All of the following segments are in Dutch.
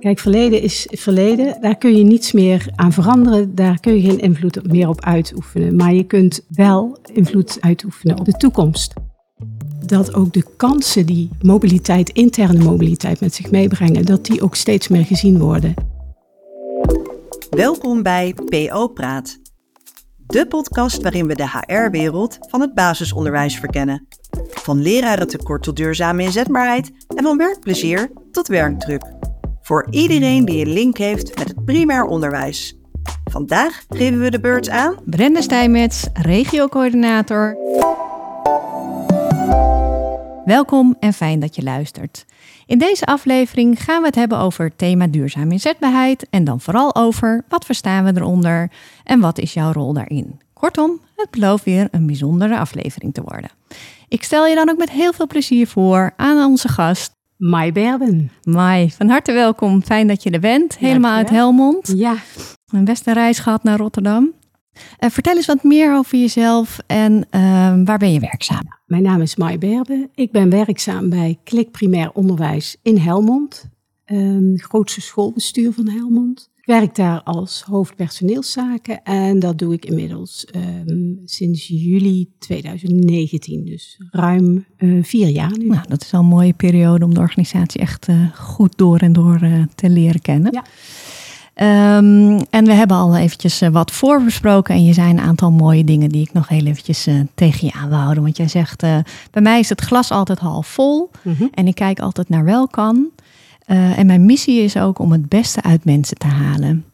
Kijk, verleden is verleden. Daar kun je niets meer aan veranderen. Daar kun je geen invloed meer op uitoefenen. Maar je kunt wel invloed uitoefenen op de toekomst. Dat ook de kansen die mobiliteit, interne mobiliteit met zich meebrengen, dat die ook steeds meer gezien worden. Welkom bij PO Praat. De podcast waarin we de HR-wereld van het basisonderwijs verkennen. Van lerarentekort tot duurzame inzetbaarheid en van werkplezier tot werkdruk. Voor iedereen die een link heeft met het primair onderwijs. Vandaag geven we de beurt aan Brenda Stijmets, regiocoördinator. Welkom en fijn dat je luistert. In deze aflevering gaan we het hebben over het thema duurzame inzetbaarheid en dan vooral over wat verstaan we eronder en wat is jouw rol daarin. Kortom, het belooft weer een bijzondere aflevering te worden. Ik stel je dan ook met heel veel plezier voor aan onze gast, Mai Berben. Mai, van harte welkom. Fijn dat je er bent. Helemaal uit Helmond. Ja. Een beste reis gehad naar Rotterdam. Uh, vertel eens wat meer over jezelf en uh, waar ben je werkzaam? Mijn naam is Mai Berben. Ik ben werkzaam bij Klik Primair Onderwijs in Helmond. Um, grootste schoolbestuur van Helmond. Werk daar als hoofdpersoneelszaken en dat doe ik inmiddels um, sinds juli 2019, dus ruim uh, vier jaar nu. Nou, dat is al een mooie periode om de organisatie echt uh, goed door en door uh, te leren kennen. Ja. Um, en we hebben al eventjes wat voorbesproken en je zei een aantal mooie dingen die ik nog heel eventjes tegen je aan wil houden. Want jij zegt, bij mij is het glas altijd half vol mm -hmm. en ik kijk altijd naar wel kan. Uh, en mijn missie is ook om het beste uit mensen te halen.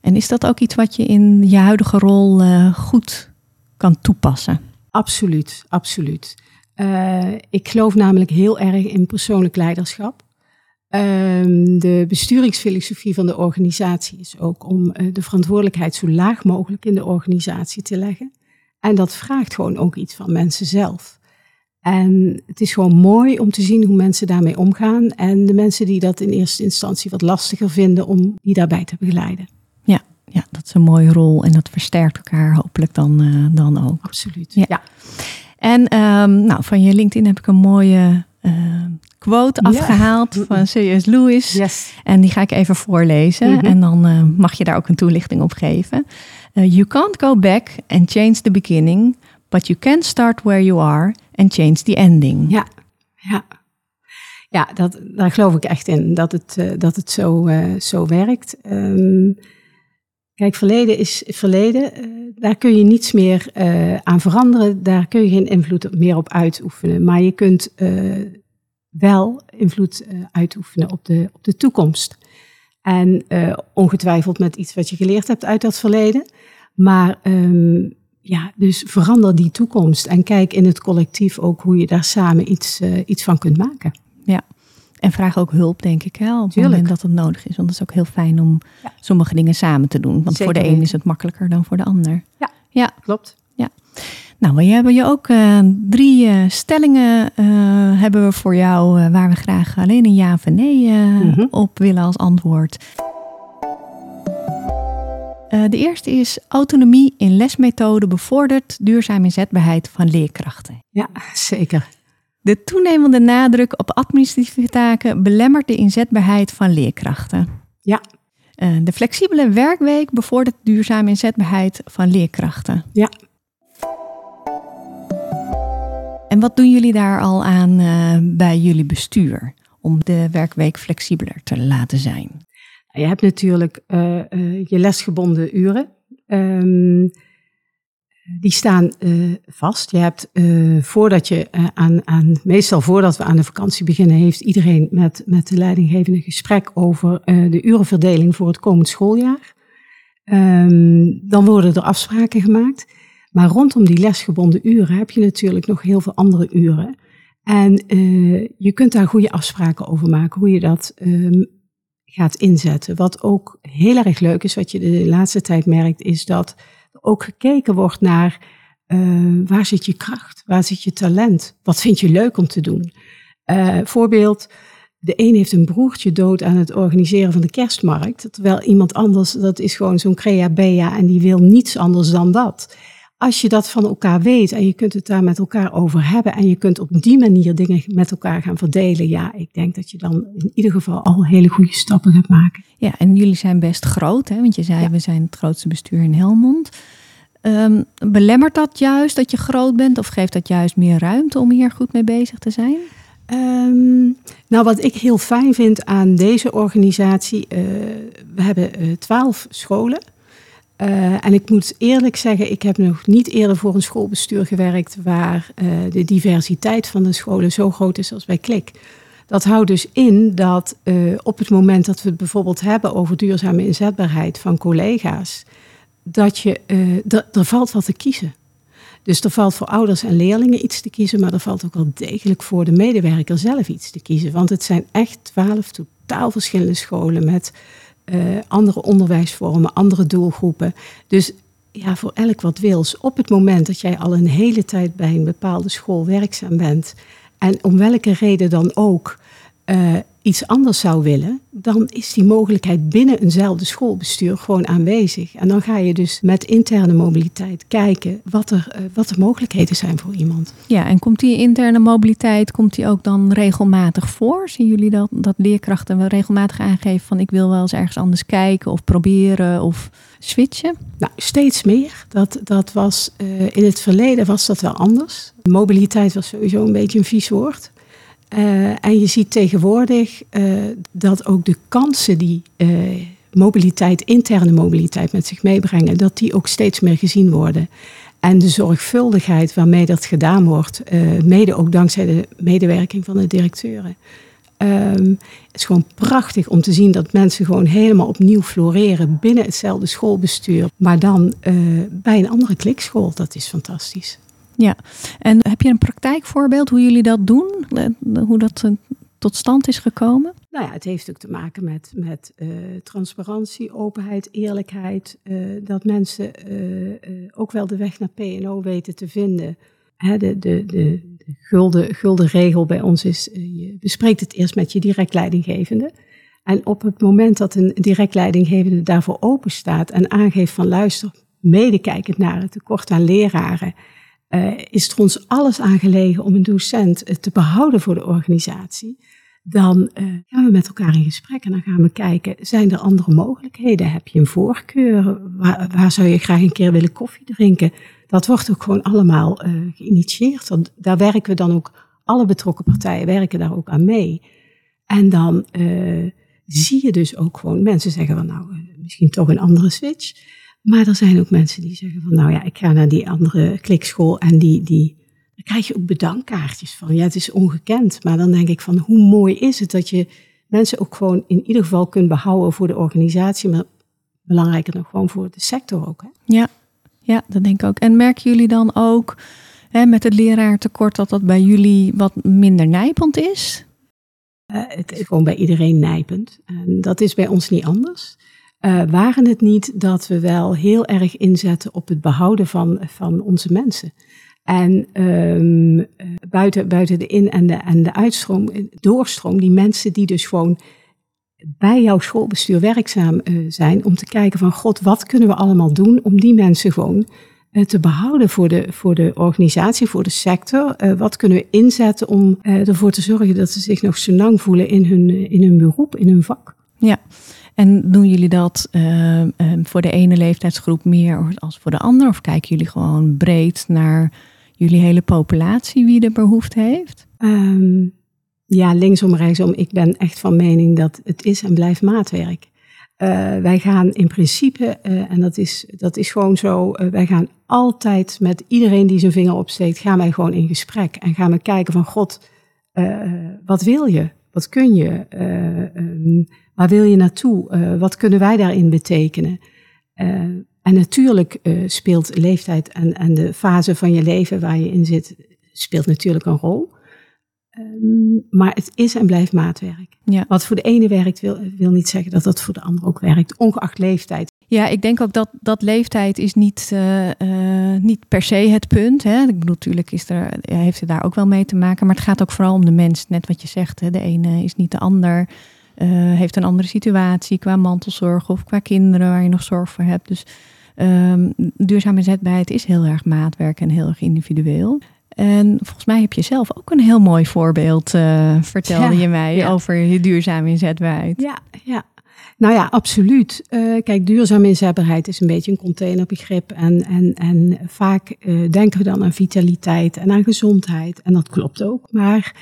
En is dat ook iets wat je in je huidige rol uh, goed kan toepassen? Absoluut, absoluut. Uh, ik geloof namelijk heel erg in persoonlijk leiderschap. de besturingsfilosofie van de organisatie is ook om de verantwoordelijkheid zo laag mogelijk in de organisatie te leggen. En dat vraagt gewoon ook iets van mensen zelf. En het is gewoon mooi om te zien hoe mensen daarmee omgaan. En de mensen die dat in eerste instantie wat lastiger vinden, om die daarbij te begeleiden. Ja, ja dat is een mooie rol en dat versterkt elkaar hopelijk dan, uh, dan ook. Absoluut. Ja. ja. En um, nou, van je LinkedIn heb ik een mooie uh, quote yeah. afgehaald van C.S. Lewis. Yes. En die ga ik even voorlezen. Mm -hmm. En dan uh, mag je daar ook een toelichting op geven. you can't go back and change the beginning, but you can start where you are and change the ending. Ja, ja. Ja, dat, daar geloof ik echt in, dat het, uh, dat het zo, uh, zo werkt. Um, kijk, verleden is verleden. Uh, daar kun je niets meer aan veranderen. Daar kun je geen invloed meer op uitoefenen. Maar je kunt wel invloed uitoefenen op de, op de toekomst. En ongetwijfeld met iets wat je geleerd hebt uit dat verleden. Maar um, ja, dus verander die toekomst en kijk in het collectief ook hoe je daar samen iets, uh, iets van kunt maken. Ja, en vraag ook hulp, denk ik, hè, op het moment dat het nodig is. Want het is ook heel fijn om ja. sommige dingen samen te doen. Want Zeker voor de een is het makkelijker dan voor de ander. Ja, ja. klopt. Ja. Nou, we hebben je ook uh, drie uh, stellingen hebben we voor jou waar we graag alleen een ja of een nee mm -hmm. op willen als antwoord. Uh, de eerste is autonomie in lesmethoden bevordert duurzame inzetbaarheid van leerkrachten. Ja, zeker. De toenemende nadruk op administratieve taken belemmert de inzetbaarheid van leerkrachten. Ja. Uh, de flexibele werkweek bevordert duurzame inzetbaarheid van leerkrachten. Ja. En wat doen jullie daar al aan uh, bij jullie bestuur om de werkweek flexibeler te laten zijn? Je hebt natuurlijk uh, uh, je lesgebonden uren. Um, die staan uh, vast. Je hebt voordat je aan, aan, meestal voordat we aan de vakantie beginnen, heeft iedereen met, met de leidinggevende gesprek over de urenverdeling voor het komend schooljaar. Um, dan worden er afspraken gemaakt. Maar rondom die lesgebonden uren heb je natuurlijk nog heel veel andere uren. En je kunt daar goede afspraken over maken, hoe je dat um, gaat inzetten. Wat ook heel erg leuk is, wat je de laatste tijd merkt, is dat ook gekeken wordt naar uh, waar zit je kracht, waar zit je talent, wat vind je leuk om te doen. Uh, voorbeeld, de een heeft een broertje dood aan het organiseren van de kerstmarkt, terwijl iemand anders, dat is gewoon zo'n crea bea en die wil niets anders dan dat. Als je dat van elkaar weet en je kunt het daar met elkaar over hebben en je kunt op die manier dingen met elkaar gaan verdelen, ja, ik denk dat je dan in ieder geval al hele goede stappen gaat maken. Ja, en jullie zijn best groot, hè? want je zei we zijn het grootste bestuur in Helmond. Um, belemmert dat juist dat je groot bent of geeft dat juist meer ruimte om hier goed mee bezig te zijn? Um, nou, wat ik heel fijn vind aan deze organisatie, uh, we hebben uh, twaalf scholen. Uh, en ik moet eerlijk zeggen, ik heb nog niet eerder voor een schoolbestuur gewerkt waar de diversiteit van de scholen zo groot is als bij Klik. Dat houdt dus in dat op het moment dat we het bijvoorbeeld hebben over duurzame inzetbaarheid van collega's, dat je, er valt wat te kiezen. Dus er valt voor ouders en leerlingen iets te kiezen, maar er valt ook wel degelijk voor de medewerker zelf iets te kiezen. Want het zijn echt twaalf totaal verschillende scholen met uh, andere onderwijsvormen, andere doelgroepen. Dus ja, voor elk wat wils. Op het moment dat jij al een hele tijd bij een bepaalde school werkzaam bent en om welke reden dan ook uh, iets anders zou willen, dan is die mogelijkheid binnen eenzelfde schoolbestuur gewoon aanwezig. En dan ga je dus met interne mobiliteit kijken wat er, uh, wat de mogelijkheden zijn voor iemand. Ja, en komt die interne mobiliteit, komt die ook dan regelmatig voor? Zien jullie dat, dat leerkrachten wel regelmatig aangeven van ik wil wel eens ergens anders kijken of proberen of switchen? Nou, steeds meer. Dat, dat was, uh, in het verleden was dat wel anders. Mobiliteit was sowieso een beetje een vies woord. Uh, en je ziet tegenwoordig uh, dat ook de kansen die uh, mobiliteit, interne mobiliteit met zich meebrengen, dat die ook steeds meer gezien worden. En de zorgvuldigheid waarmee dat gedaan wordt, mede ook dankzij de medewerking van de directeuren. Um, het is gewoon prachtig om te zien dat mensen gewoon helemaal opnieuw floreren binnen hetzelfde schoolbestuur, maar dan bij een andere klikschool. Dat is fantastisch. Ja, en heb je een praktijkvoorbeeld hoe jullie dat doen? Hoe dat eh, tot stand is gekomen? Nou ja, het heeft ook te maken met, met uh, transparantie, openheid, eerlijkheid. Dat mensen ook wel de weg naar PNO weten te vinden. De, de, de, de gulden, gulden regel bij ons is, je bespreekt het eerst met je direct leidinggevende. En op het moment dat een direct leidinggevende daarvoor open staat en aangeeft van luister, medekijkend naar het tekort aan leraren uh, is er ons alles aangelegen om een docent uh, te behouden voor de organisatie, dan uh, gaan we met elkaar in gesprek en dan gaan we kijken, zijn er andere mogelijkheden? Heb je een voorkeur? Waar, waar zou je graag een keer willen koffie drinken? Dat wordt ook gewoon allemaal geïnitieerd. Want daar werken we dan ook, alle betrokken partijen werken daar ook aan mee. En dan zie je dus ook gewoon mensen zeggen van nou, misschien toch een andere switch. Maar er zijn ook mensen die zeggen van, nou ja, ik ga naar die andere klikschool en die, die, daar krijg je ook bedankkaartjes van. Ja, het is ongekend. Maar dan denk ik van, hoe mooi is het dat je mensen ook gewoon in ieder geval kunt behouden voor de organisatie, maar belangrijker nog gewoon voor de sector ook. Hè? Ja, ja, dat denk ik ook. En merken jullie dan ook hè, met het leraartekort dat dat bij jullie wat minder nijpend is? Uh, het is gewoon bij iedereen nijpend. En dat is bij ons niet anders. Uh, waren het niet dat we wel heel erg inzetten op het behouden van, van onze mensen. En um, buiten, buiten de in- en de, en de uitstroom, doorstroom, die mensen die dus gewoon bij jouw schoolbestuur werkzaam zijn, om te kijken van God, wat kunnen we allemaal doen om die mensen gewoon te behouden voor de, voor de organisatie, voor de sector. wat kunnen we inzetten om ervoor te zorgen dat ze zich nog zo lang voelen in hun, in hun beroep, in hun vak. Ja. En doen jullie dat uh, uh, voor de ene leeftijdsgroep meer als voor de andere? Of kijken jullie gewoon breed naar jullie hele populatie wie de behoefte heeft? Um, ja, linksom, rechtsom. Ik ben echt van mening dat het is en blijft maatwerk. Uh, wij gaan in principe, en dat is, dat is gewoon zo, wij gaan altijd met iedereen die zijn vinger opsteekt, gaan wij gewoon in gesprek. En gaan we kijken van God, wat wil je? Wat kun je? Um, Waar wil je naartoe? Uh, wat kunnen wij daarin betekenen? Uh, en natuurlijk uh, speelt leeftijd en, en de fase van je leven waar je in zit, speelt natuurlijk een rol. Um, maar het is en blijft maatwerk. Ja. Wat voor de ene werkt, wil, wil niet zeggen dat dat voor de ander ook werkt, ongeacht leeftijd. Ja, ik denk ook dat, dat leeftijd is niet, uh, uh, niet per se het punt. Hè. Ik bedoel, natuurlijk is er, heeft het daar ook wel mee te maken. Maar het gaat ook vooral om de mens. Net wat je zegt, hè. de ene is niet de ander. Uh, heeft een andere situatie qua mantelzorg of qua kinderen waar je nog zorg voor hebt. Dus Um, duurzame inzetbaarheid is heel erg maatwerk en heel erg individueel. En volgens mij heb je zelf ook een heel mooi voorbeeld, uh, vertelde je mij, over je duurzame inzetbaarheid. Ja, ja. Nou ja, absoluut. Uh, kijk, duurzame inzetbaarheid is een beetje een containerbegrip. En, en, en vaak uh, denken we dan aan vitaliteit en aan gezondheid. En dat klopt ook. Maar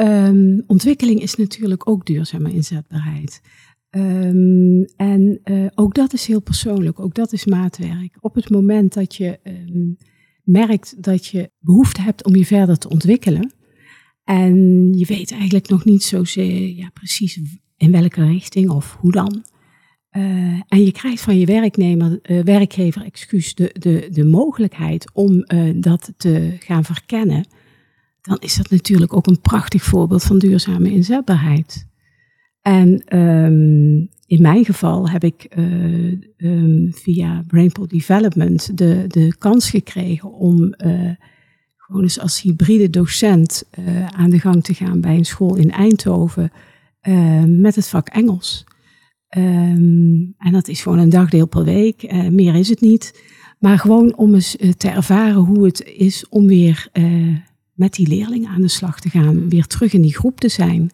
um, ontwikkeling is natuurlijk ook duurzame inzetbaarheid. Um, en uh, ook dat is heel persoonlijk, ook dat is maatwerk. Op het moment dat je um, merkt dat je behoefte hebt om je verder te ontwikkelen. En je weet eigenlijk nog niet zozeer ja, precies in welke richting of hoe dan. Uh, en je krijgt van je werknemer, uh, werkgever excuus, de, de, de mogelijkheid om dat te gaan verkennen. Dan is dat natuurlijk ook een prachtig voorbeeld van duurzame inzetbaarheid. En um, in mijn geval heb ik uh, um, via Brainpool Development de, de kans gekregen om uh, gewoon eens als hybride docent uh, aan de gang te gaan bij een school in Eindhoven met het vak Engels. Um, en dat is gewoon een dagdeel per week, meer is het niet. Maar gewoon om eens te ervaren hoe het is om weer met die leerling aan de slag te gaan, weer terug in die groep te zijn.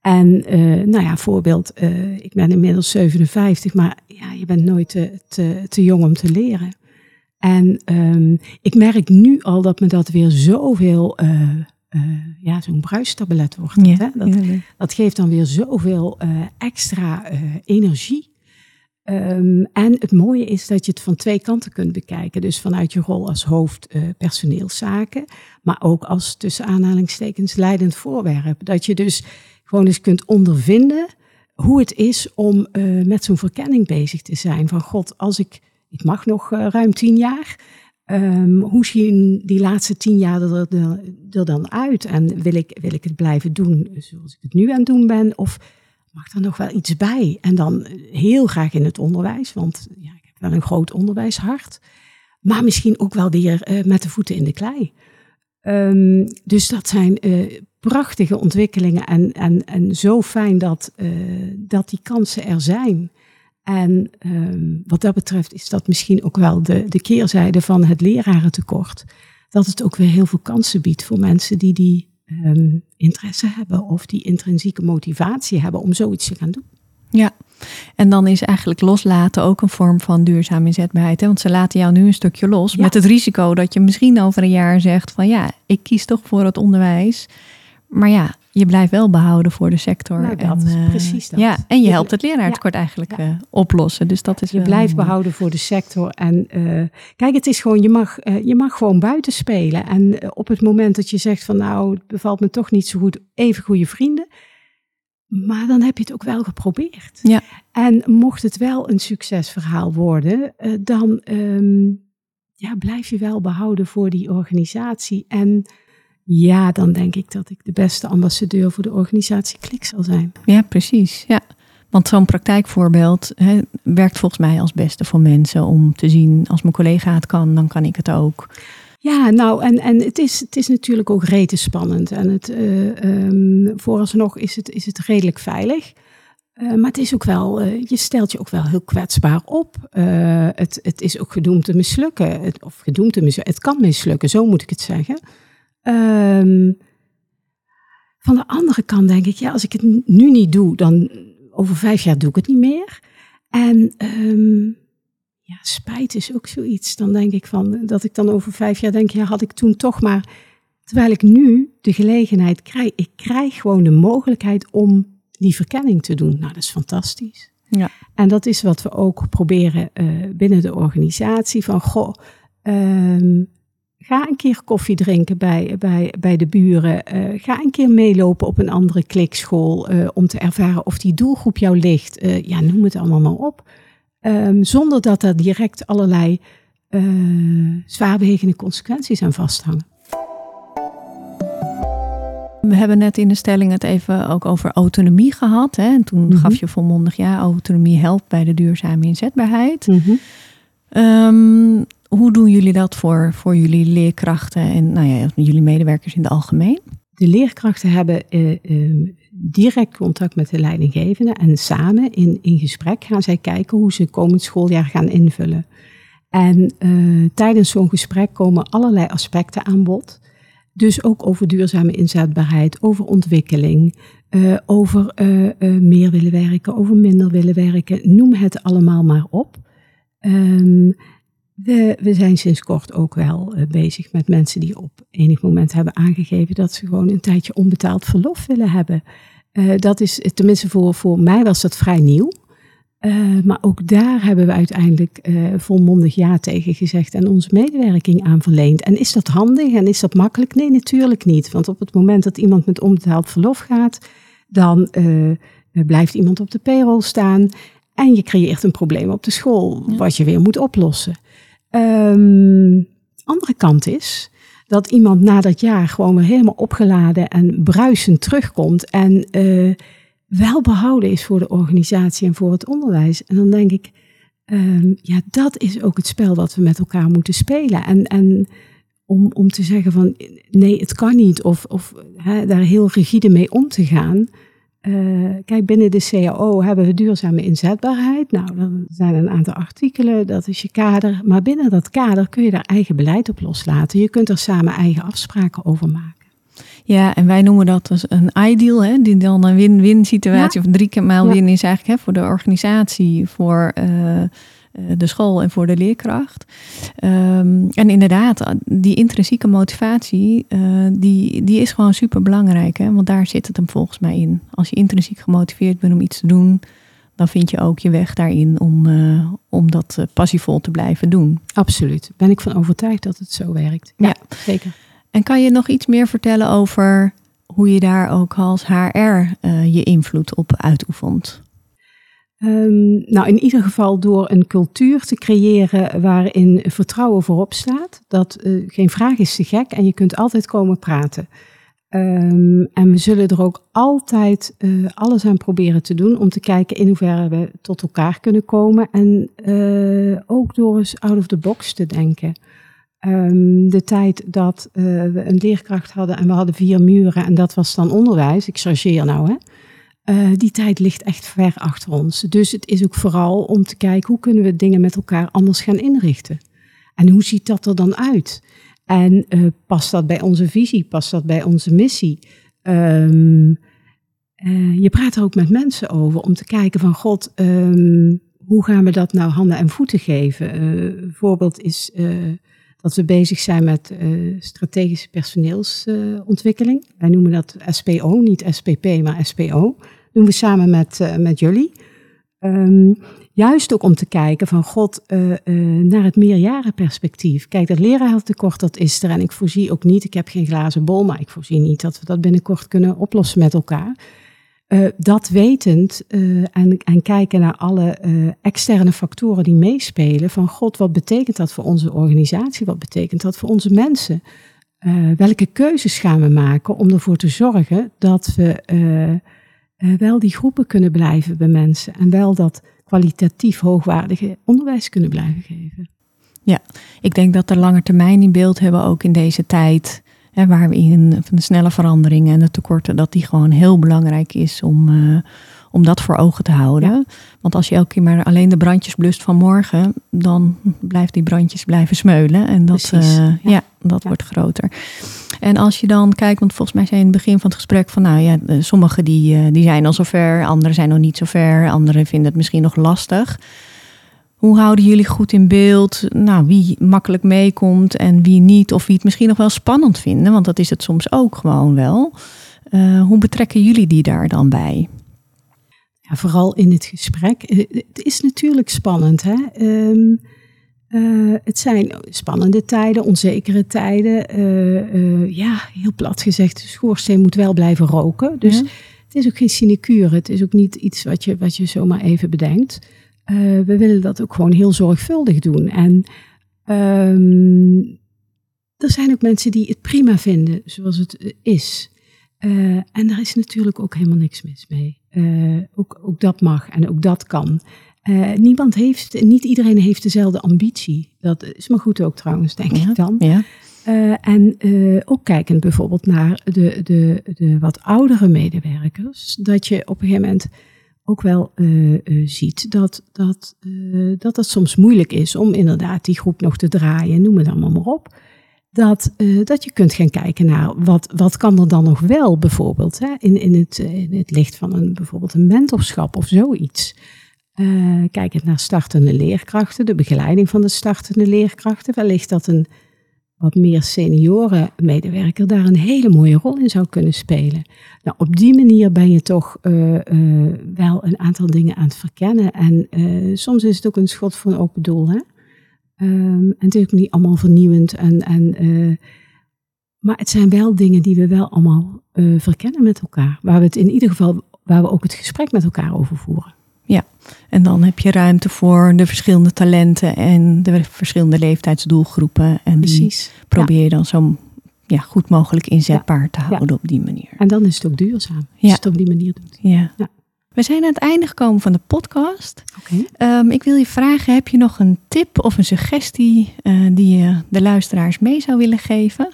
En uh, nou ja, voorbeeld, uh, ik ben inmiddels 57, maar ja, je bent nooit te, te, te jong om te leren. En um, ik merk nu al dat me dat weer zoveel, uh, ja, zo'n bruistablet wordt. Ja, hè? Dat, dat geeft dan weer zoveel extra energie. Um, en het mooie is dat je het van twee kanten kunt bekijken. Dus vanuit je rol als hoofd personeelszaken, maar ook als tussen aanhalingstekens leidend voorwerp. Dat je dus gewoon eens kunt ondervinden hoe het is om uh, met zo'n verkenning bezig te zijn. Van god, als ik, ik mag nog uh, ruim tien jaar. Um, hoe zien die laatste tien jaar er, er, er, dan uit? En wil ik, wil ik het blijven doen zoals ik het nu aan het doen ben? Of mag er nog wel iets bij? En dan heel graag in het onderwijs, want ja, ik heb wel een groot onderwijshart. Maar misschien ook wel weer uh, met de voeten in de klei. Um, dus dat zijn uh, prachtige ontwikkelingen en, en, en zo fijn dat, uh, dat die kansen er zijn. En um, wat dat betreft is dat misschien ook wel de, de keerzijde van het lerarentekort. Dat het ook weer heel veel kansen biedt voor mensen die die um, interesse hebben of die intrinsieke motivatie hebben om zoiets te gaan doen. Ja, en dan is eigenlijk loslaten ook een vorm van duurzame inzetbaarheid. Hè? Want ze laten jou nu een stukje los ja. met het risico dat je misschien over een jaar zegt van ja, ik kies toch voor het onderwijs. Maar ja, je blijft wel behouden voor de sector. Nou, dat en, uh, precies dat. Ja, en je helpt het leraartekort ja, eigenlijk ja. uh, oplossen. Dus dat is je blijft behouden voor de sector. En uh, kijk, het is gewoon, je mag, je mag gewoon buiten spelen. En op het moment dat je zegt van nou, het bevalt me toch niet zo goed, even goede vrienden. Maar dan heb je het ook wel geprobeerd. Ja. En mocht het wel een succesverhaal worden, dan um, ja, blijf je wel behouden voor die organisatie. En ja, dan denk ik dat ik de beste ambassadeur voor de organisatie Klik zal zijn. Ja, precies. Ja. Want zo'n praktijkvoorbeeld hè, werkt volgens mij als beste voor mensen om te zien, als mijn collega het kan, dan kan ik het ook. Ja, nou, en, en het, is, het is natuurlijk ook rete spannend. En het, uh, um, vooralsnog is het, is het redelijk veilig. Uh, maar het is ook wel, uh, je stelt je ook wel heel kwetsbaar op. het, het is ook gedoemd te mislukken. Het, of gedoemd te mislukken. Het kan mislukken, zo moet ik het zeggen. Um, van de andere kant denk ik, ja, als ik het nu niet doe, dan over vijf jaar doe ik het niet meer. En um, ja, spijt is ook zoiets. Dan denk ik van, dat ik dan over vijf jaar denk, ja, had ik toen toch maar. Terwijl ik nu de gelegenheid krijg, ik krijg gewoon de mogelijkheid om die verkenning te doen. Nou, dat is fantastisch. Ja. En dat is wat we ook proberen uh, binnen de organisatie. Van, goh, um, Ga een keer koffie drinken bij, bij, bij de buren. Uh, ga een keer meelopen op een andere klikschool uh, om te ervaren of die doelgroep jou ligt. Uh, ja, noem het allemaal maar op. Um, zonder dat er direct allerlei zwaarwegende consequenties aan vasthangen. We hebben net in de stelling het even ook over autonomie gehad. Hè? En toen mm -hmm. gaf je volmondig ja, autonomie helpt bij de duurzame inzetbaarheid. Mm -hmm. um, hoe doen jullie dat voor, voor jullie leerkrachten en nou ja, jullie medewerkers in het algemeen? De leerkrachten hebben uh, uh, direct contact met de leidinggevende en samen in, in gesprek gaan zij kijken hoe ze komend schooljaar gaan invullen. En tijdens zo'n gesprek komen allerlei aspecten aan bod. Dus ook over duurzame inzetbaarheid, over ontwikkeling, over meer willen werken, over minder willen werken. Noem het allemaal maar op. Um, we, we, zijn sinds kort ook wel uh, bezig met mensen die op enig moment hebben aangegeven dat ze gewoon een tijdje onbetaald verlof willen hebben. Uh, dat is, tenminste voor, voor mij was dat vrij nieuw. Uh, maar ook daar hebben we uiteindelijk volmondig ja tegen gezegd en onze medewerking aan verleend. En is dat handig en is dat makkelijk? Nee, natuurlijk niet. Want op het moment dat iemand met onbetaald verlof gaat, dan blijft iemand op de payroll staan. En je creëert een probleem op de school, ja. wat je weer moet oplossen. Um, andere kant is dat iemand na dat jaar gewoon weer helemaal opgeladen en bruisend terugkomt en uh, wel behouden is voor de organisatie en voor het onderwijs. En dan denk ik, um, ja, dat is ook het spel dat we met elkaar moeten spelen. En, en om, om te zeggen van nee, het kan niet, of, of hè, daar heel rigide mee om te gaan. Uh, kijk, binnen de CAO hebben we duurzame inzetbaarheid. Nou, dan zijn er een aantal artikelen, dat is je kader. Maar binnen dat kader kun je daar eigen beleid op loslaten. Je kunt er samen eigen afspraken over maken. Ja, en wij noemen dat dus een ideal, hè, die dan een win-win situatie, of drie keer maal win is eigenlijk hè, voor de organisatie, voor uh, eh, de school en voor de leerkracht. Um, en inderdaad, die intrinsieke motivatie, uh, die, die is gewoon super belangrijk. Hè? Want daar zit het hem volgens mij in. Als je intrinsiek gemotiveerd bent om iets te doen, dan vind je ook je weg daarin om, uh, om dat passievol te blijven doen. Absoluut. Ben ik van overtuigd dat het zo werkt. Ja, ja. zeker. En kan je nog iets meer vertellen over hoe je daar ook als HR je invloed op uitoefent? Um, nou, in ieder geval door een cultuur te creëren waarin vertrouwen voorop staat. Dat uh, geen vraag is te gek en je kunt altijd komen praten. Um, en we zullen er ook altijd uh, alles aan proberen te doen om te kijken in hoeverre we tot elkaar kunnen komen. En uh, ook door eens out of the box te denken. Um, de tijd dat we een leerkracht hadden en we hadden vier muren en dat was dan onderwijs. Ik chargeer nou, hè. Uh, die tijd ligt echt ver achter ons. Dus het is ook vooral om te kijken hoe kunnen we dingen met elkaar anders gaan inrichten. En hoe ziet dat er dan uit? En uh, past dat bij onze visie? Past dat bij onze missie? Um, uh, je praat er ook met mensen over om te kijken van God, um, hoe gaan we dat nou handen en voeten geven? Een voorbeeld is dat we bezig zijn met strategische personeelsontwikkeling. Wij noemen dat SPO, niet SPP, maar SPO doen we samen met, uh, met jullie. Um, juist ook om te kijken van God uh, uh, naar het meerjarenperspectief. Kijk, dat lerarentekort dat is er en ik voorzie ook niet, ik heb geen glazen bol, maar ik voorzie niet dat we dat binnenkort kunnen oplossen met elkaar. Dat wetend en, en, kijken naar alle externe factoren die meespelen. Van God, wat betekent dat voor onze organisatie? Wat betekent dat voor onze mensen? welke keuzes gaan we maken om ervoor te zorgen dat we wel die groepen kunnen blijven bij mensen en wel dat kwalitatief hoogwaardige onderwijs kunnen blijven geven. Ja, ik denk dat de lange termijn in beeld hebben ook in deze tijd, hè, waar we in van de snelle veranderingen en de tekorten, dat die gewoon heel belangrijk is om, uh, om dat voor ogen te houden. Want als je elke keer maar alleen de brandjes blust van morgen, dan blijft die brandjes blijven smeulen. En dat, uh, ja. ja. dat wordt groter. En als je dan kijkt, want volgens mij zei in het begin van het gesprek van, nou ja, sommigen die, uh, die zijn al zover, anderen zijn nog niet zover, anderen vinden het misschien nog lastig. Hoe houden jullie goed in beeld nou, wie makkelijk meekomt en wie niet? Of wie het misschien nog wel spannend vinden, want dat is het soms ook gewoon wel. Uh, hoe betrekken jullie die daar dan bij? Ja, vooral in het gesprek. Eh, het is natuurlijk spannend. Hè? Um, uh, het zijn spannende tijden, onzekere tijden. Uh, uh, ja, heel plat gezegd, de schoorsteen moet wel blijven roken. Dus ja. het is ook geen sinecure. Het is ook niet iets wat je, wat je zomaar even bedenkt. we willen dat ook gewoon heel zorgvuldig doen. En um, er zijn ook mensen die het prima vinden zoals het is. en daar is natuurlijk ook helemaal niks mis mee. Uh, ook, ook dat mag en ook dat kan. Uh, niemand heeft, niet iedereen heeft dezelfde ambitie. Dat is maar goed ook trouwens, denk ja, ik dan. Ja. Uh, en ook kijkend bijvoorbeeld naar de, de, de wat oudere medewerkers. Dat je op een gegeven moment ook wel ziet dat dat, dat dat soms moeilijk is om inderdaad die groep nog te draaien, noem het allemaal maar op dat, uh, dat je kunt gaan kijken naar wat, wat kan er dan nog wel bijvoorbeeld hè, in, in, het, in het licht van een, bijvoorbeeld een mentorschap of zoiets. Uh, kijkend naar startende leerkrachten, de begeleiding van de startende leerkrachten. Wellicht dat een wat meer senioren medewerker daar een hele mooie rol in zou kunnen spelen. Nou, op die manier ben je toch wel een aantal dingen aan het verkennen. En soms is het ook een schot voor een open doel. Hè? Um, en natuurlijk niet allemaal vernieuwend. En, en, uh, maar het zijn wel dingen die we wel allemaal uh, verkennen met elkaar. Waar we het in ieder geval, waar we ook het gesprek met elkaar over voeren. Ja, en dan heb je ruimte voor de verschillende talenten en de verschillende leeftijdsdoelgroepen. En Precies. die probeer je dan zo ja, goed mogelijk inzetbaar ja. te houden op die manier. En dan is het ook duurzaam, als je het op die manier doet. Ja. We zijn aan het einde gekomen van de podcast. Okay. Um, ik wil je vragen, heb je nog een tip of een suggestie uh, die je de luisteraars mee zou willen geven?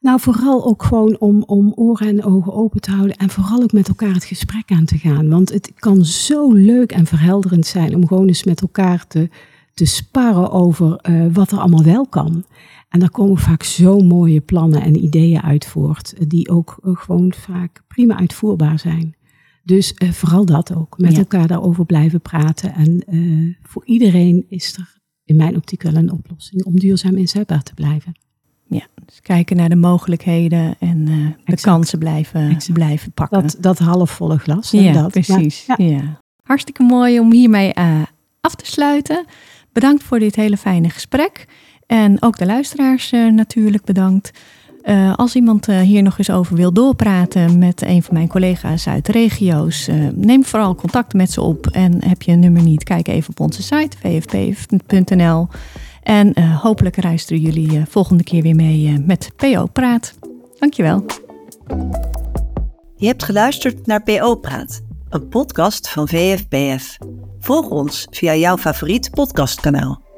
Nou, vooral ook gewoon om, om oren en ogen open te houden en vooral ook met elkaar het gesprek aan te gaan. Want het kan zo leuk en verhelderend zijn om gewoon eens met elkaar te, te sparren over uh, wat er allemaal wel kan. En daar komen vaak zo mooie plannen en ideeën uit voort, die ook uh, gewoon vaak prima uitvoerbaar zijn. Dus uh, vooral dat ook. Met elkaar daarover blijven praten. En uh, voor iedereen is er in mijn optiek wel een oplossing om duurzaam inzetbaar te blijven. Ja, dus kijken naar de mogelijkheden en uh, de kansen blijven, blijven pakken. Dat, dat halfvolle glas. Ja, dat. precies. Ja. ja. Hartstikke mooi om hiermee af te sluiten. Bedankt voor dit hele fijne gesprek. En ook de luisteraars natuurlijk bedankt. Uh, als iemand uh, hier nog eens over wil doorpraten met een van mijn collega's uit de regio's, uh, neem vooral contact met ze op. En heb je een nummer niet, kijk even op onze site vfp.nl. En hopelijk luisteren jullie volgende keer weer mee met PO Praat. Dankjewel. Je hebt geluisterd naar PO Praat, een podcast van VFBF. Volg ons via jouw favoriet podcastkanaal.